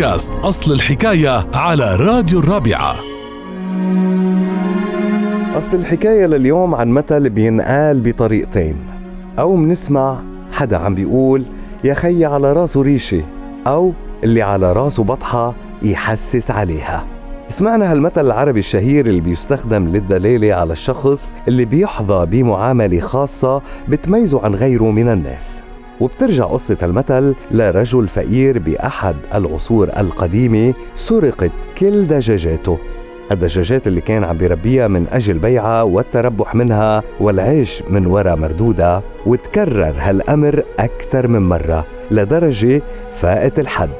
بودكاست أصل الحكاية على راديو الرابعة. أصل الحكاية لليوم عن مثل بينقال بطريقتين. أو منسمع حدا عم بيقول يا خي على راسه ريشة. أو اللي على راسه بطحة يحسس عليها. سمعنا هالمثل العربي الشهير اللي بيستخدم للدلالة على الشخص اللي بيحظى بمعاملة خاصة بتميزه عن غيره من الناس. وبترجع قصة المثل لرجل فقير بأحد العصور القديمة سرقت كل دجاجاته. الدجاجات اللي كان عم بيربيها من أجل بيعها والتربح منها والعيش من وراء مردودة وتكرر هالأمر أكثر من مرة لدرجة فاقت الحد.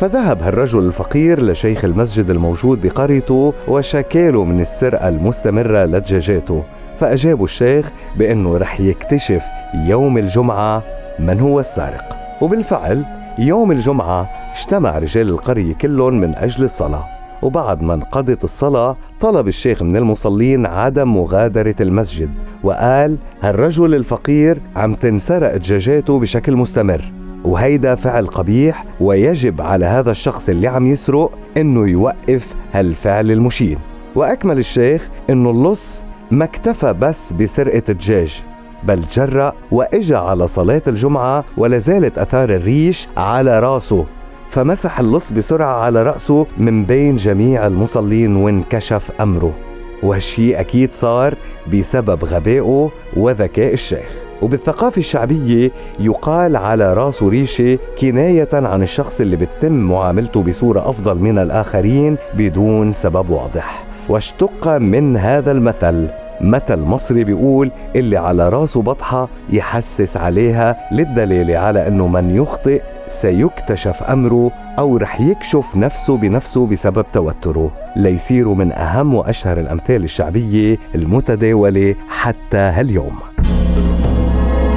فذهب هالرجل الفقير لشيخ المسجد الموجود بقريته وشكاله من السرقة المستمرة لدجاجاته فأجابوا الشيخ بأنه رح يكتشف يوم الجمعة من هو السارق؟ وبالفعل يوم الجمعة اجتمع رجال القرية كلهم من أجل الصلاة. وبعد ما انقضت الصلاة طلب الشيخ من المصلين عدم مغادرة المسجد وقال هالرجل الفقير عم تنسرق دجاجاته بشكل مستمر وهيدا فعل قبيح ويجب على هذا الشخص اللي عم يسرق إنه يوقف هالفعل المشين. وأكمل الشيخ إنه اللص ما اكتفى بس بسرقة الدجاج. بل جرأ وإجا على صلاة الجمعة ولا زالت أثار الريش على رأسه فمسح اللص بسرعة على رأسه من بين جميع المصلين وانكشف أمره. وهالشي أكيد صار بسبب غبائه وذكاء الشيخ. وبالثقافة الشعبية يقال على راسه ريشة كناية عن الشخص اللي بتتم معاملته بصورة أفضل من الآخرين بدون سبب واضح. واشتق من هذا المثل مثل مصري بيقول اللي على راسه بطحة يحسس عليها للدلالة على أنه من يخطئ سيكتشف أمره أو رح يكشف نفسه بنفسه بسبب توتره. ليصير من أهم وأشهر الأمثال الشعبية المتداولة حتى هاليوم.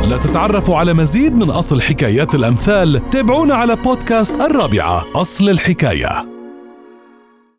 لتتعرفوا على مزيد من أصل حكايات الأمثال تابعونا على بودكاست الرابعة أصل الحكاية.